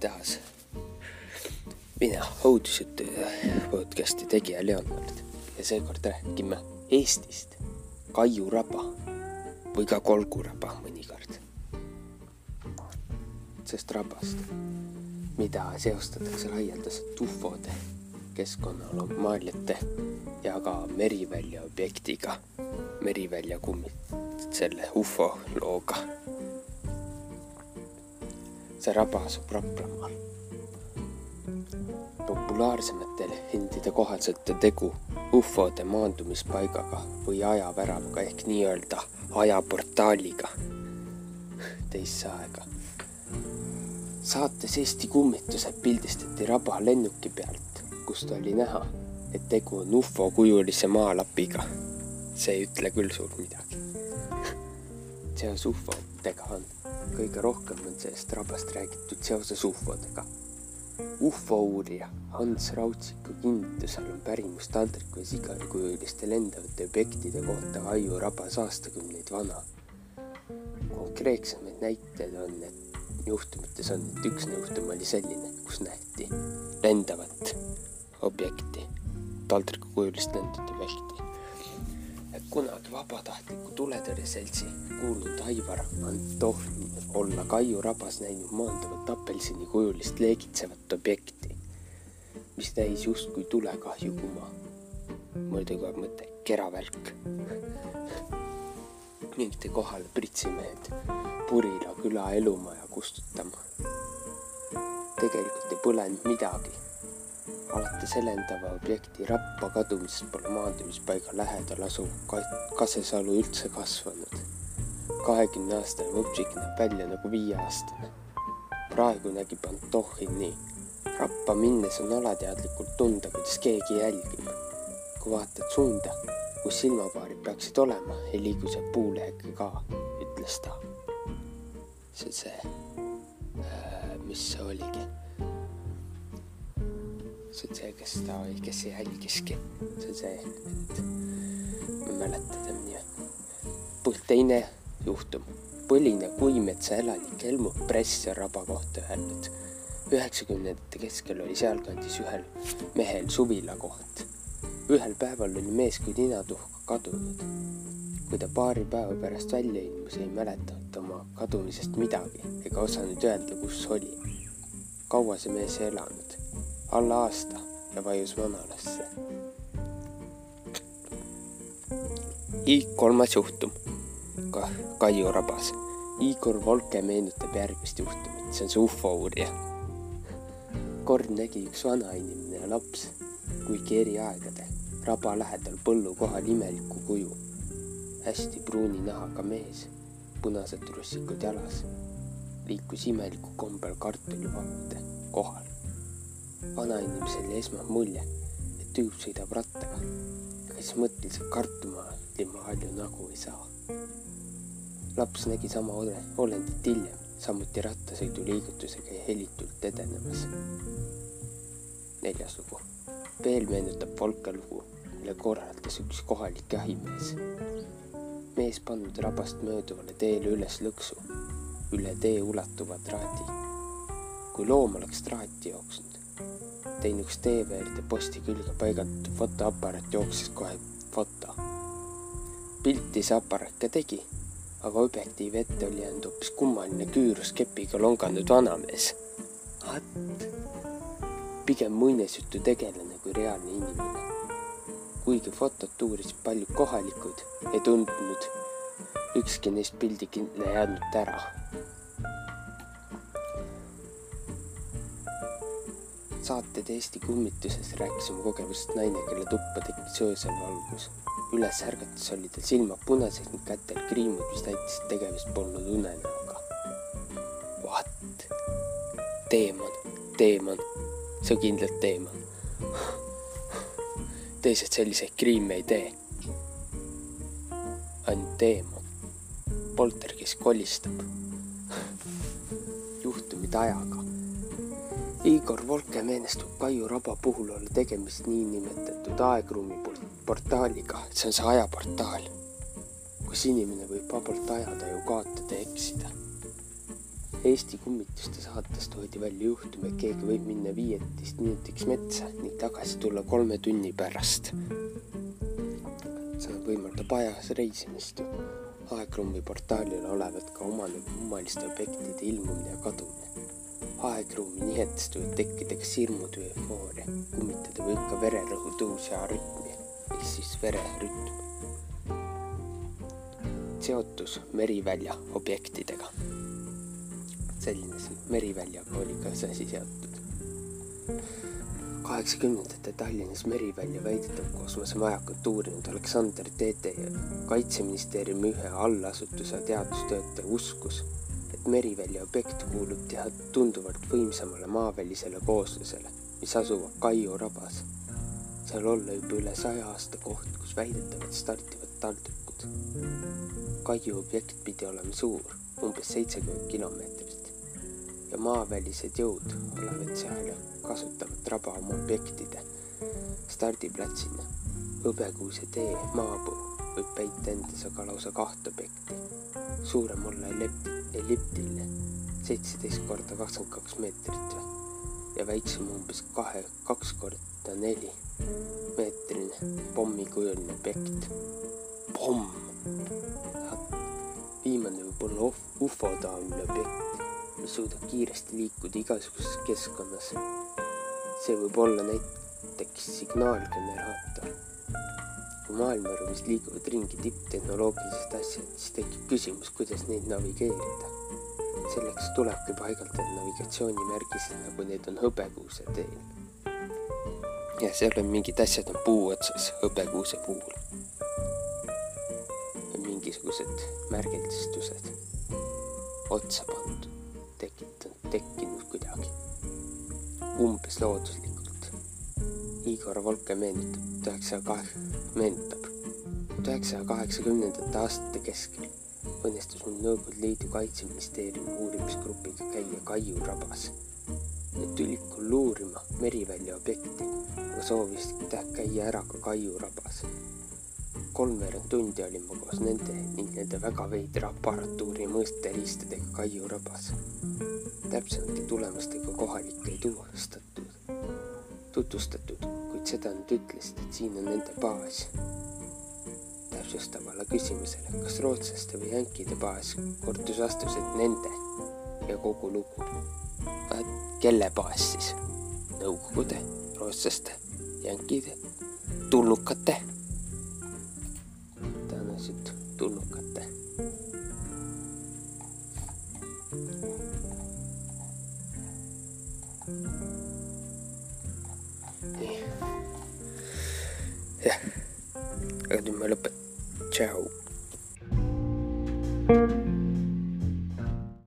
taas mina, õudusjuttude podcasti tegija Leonard. Ja seekord räägime Eestist, Kaiu raba või ka Kolgu raba mõnikord. sest rabast, mida seostatakse laialdaselt ufode, keskkonnamaaljate ja ka Merivälja objektiga, Merivälja kummid, selle ufo looga see raba asub Raplamaal. populaarsemate legendide kohaselt on tegu ufode maandumispaigaga või ajaväravaga ehk nii-öelda ajaportaaliga teisse aega. saates Eesti kummitused pildistati raba lennuki pealt, kust oli näha, et tegu on ufo-kujulise maalapiga. see ei ütle küll suurt midagi. seos ufodega on kõige rohkem on sellest rabast räägitud seoses ufodega. ufo uurija Hans Rautsiku kinnitusel on pärimus taldriku ja sigarikujuliste lendavate objektide kohta Aiu rabas aastakümneid vana. konkreetsemaid näiteid on, et juhtumites on, et üks juhtum oli selline, kus nähti lendavat objekti, taldrikukujulist lendavat objekti kunagi vabatahtliku tuletõrjeseltsi kuulunud Aivar Antohn olla Kaiu rabas näinud maanduvat apelsinikujulist leegitsevat objekti, mis näis justkui tulekahju kuma. muidugi on mõte keravälk. ning tõi kohale pritsimehed Purila küla elumaja kustutama. tegelikult ei põlenud midagi alates helendava objekti Rappa kadumisest pole maandumispaiga lähedal asuv Kasesalu üldse kasvanud. kahekümne aastane vupsik näeb välja nagu viieaastane. praegu nägi Pantohhin nii. Rappa minnes on alateadlikult tunda, kuidas keegi jälgib. kui vaatad suunda, kus silmapaarid peaksid olema, ei liigu see puuleheke ka, ütles ta. see, see äh,, mis see oligi see kes ta oli, kes jälgiski. see on see, et ma ei mäleta tema nime. teine juhtum. põline Kuimetsa elanik Helmut Press on raba kohta öelnud. üheksakümnendate keskel oli sealkandis ühel mehel suvilakoht. ühel päeval oli mees kui ninatuhka kadunud. kui ta paari päeva pärast välja ilmus, ei mäletanud ta oma kadumisest midagi ega osanud öelda, kus oli. kaua see mees ei elanud alla aasta ja vajus vanalasse. kolmas juhtum, ka Kaiu rabas. Igor Volke meenutab järgmist juhtumit, see on see ufo uurija. kord nägi üks vanainimene ja laps, kuigi eri aegade, raba lähedal põllu kohal imelikku kuju. hästi pruuni nahaga mees, punased trussikud jalas, liikus imeliku kombel kartulivatte kohal vanainimesel jäi esmalt mulje, et tüüp sõidab rattaga, aga siis mõtles, et kartuma ilma palju nagu ei saa. laps nägi sama olendit hiljem, samuti rattasõidu liigutusega helitult edenemas. neljas lugu. veel meenutab Volka lugu, mille korraldas üks kohalik jahimees. mees pannud rabast mööduvale teele üles lõksu, üle tee ulatuva traadi. kui loom oleks traati jooksnud, teine üks teeveerde posti külge paigaldatud fotoaparaat jooksis kohe foto. pilti see aparaat ka tegi, aga objektiivi ette oli jäänud hoopis kummaline küüruskepiga longanud vanamees. vaat, pigem muinasjutu tegelane kui reaalne inimene. kuigi fotot uurisid paljud kohalikud, ei tundnud ükski neist pildi kindla jäänud ära saated Eesti kummituses rääkis oma kogemusest naine, kelle tuppa tekkis öösel valgus. üles ärgates oli tal silmad punased ning kätel kriimud, mis näitasid tegemist polnud unenäoga. What? teemant, teemant, see on kindlalt teemant. teised selliseid kriime ei tee. ainult teemant. polter, kes kolistab. juhtumid ajaga Igor Volke meenestub Kaiu raba puhul olla tegemist niinimetatud aegruumi portaaliga, see on see ajaportaal, kus inimene võib vabalt ajada ju kaotada ja eksida. Eesti kummituste saates toodi välja juhtum, et keegi võib minna viieteist minutiks metsa ning tagasi tulla kolme tunni pärast. see võimaldab ajas reisimist ju. aegrummi portaalil olevat ka omane kummaliste objektide ilmumine ja kadumine. Aegruumi tekkida kas hirmud või eufooria. kummitada võib ka vererõhu tõus ja rütmi ehk siis vererütm. seotus merivälja objektidega selline siin Meriväljaga oli ka see asi seotud. kaheksakümnendate Tallinnas Merivälja väidetav kosmosemajakut uurinud Aleksander Teete ja kaitseministeeriumi ühe allasutuse teadustöötaja uskus, et Merivälja objekt kuulub teha tunduvalt võimsamale maavälisele kooslusele, mis asuvad Kaiu rabas. seal olla juba üle saja aasta koht, kus väidetavalt startivad taldukud. Kaiu objekt pidi olema suur, umbes seitsekümmend kilomeetrit ja maavälised jõud olevat seal ja kasutavad raba oma objektide stardiplatsina. hõbekuuse tee maapuu võib peita endas aga lausa kaht objekti. suurem olla elliptiline, seitseteist korda kakskümmend kaks meetrit ja väiksem umbes kahe, kaks korda neli meetrine pommikujuline objekt. pomm. viimane võib olla ufo-taoline objekt mis suudab kiiresti liikuda igasuguses keskkonnas. see võib olla näiteks signaalgeneraator. Maailmaruumis liiguvad ringi tipptehnoloogilised asjad, siis tekib küsimus, kuidas neid navigeerida. selleks tulebki paigaldada navigatsioonimärgised, nagu need on hõbekuuse teel. ja seal on mingid asjad on puu otsas hõbekuuse puhul. mingisugused märgistused otsa pandud tekitanud, tekkinud kuidagi, umbes looduslikult. Igor Volke meenutab. üheksasaja kahe, meenutab. üheksasaja kaheksakümnendate aastate keskel õnnestus mul Nõukogude Liidu kaitseministeeriumi uurimisgrupiga käia Kaiu rabas. Tulid küll uurima Merivälja objekti, aga soovisid käia ära ka Kaiu rabas. kolmveerand tundi olin ma koos nende ning nende väga veidra aparatuuri mõõteriistadega Kaiu rabas. täpsemate tulemustega kohalikke ei tuvastatud, tutvustatud, kuid seda nad ütlesid, et siin on nende baas. täpsustavale küsimusele, kas rootslaste või jänkide baas, kordus vastus, et nende ja kogu lugu. kelle baas siis? Nõukogude, rootslaste, jänkide, tulnukate tulnukate. nii. Jah, aga nüüd ma lõpetan. tšau. thank you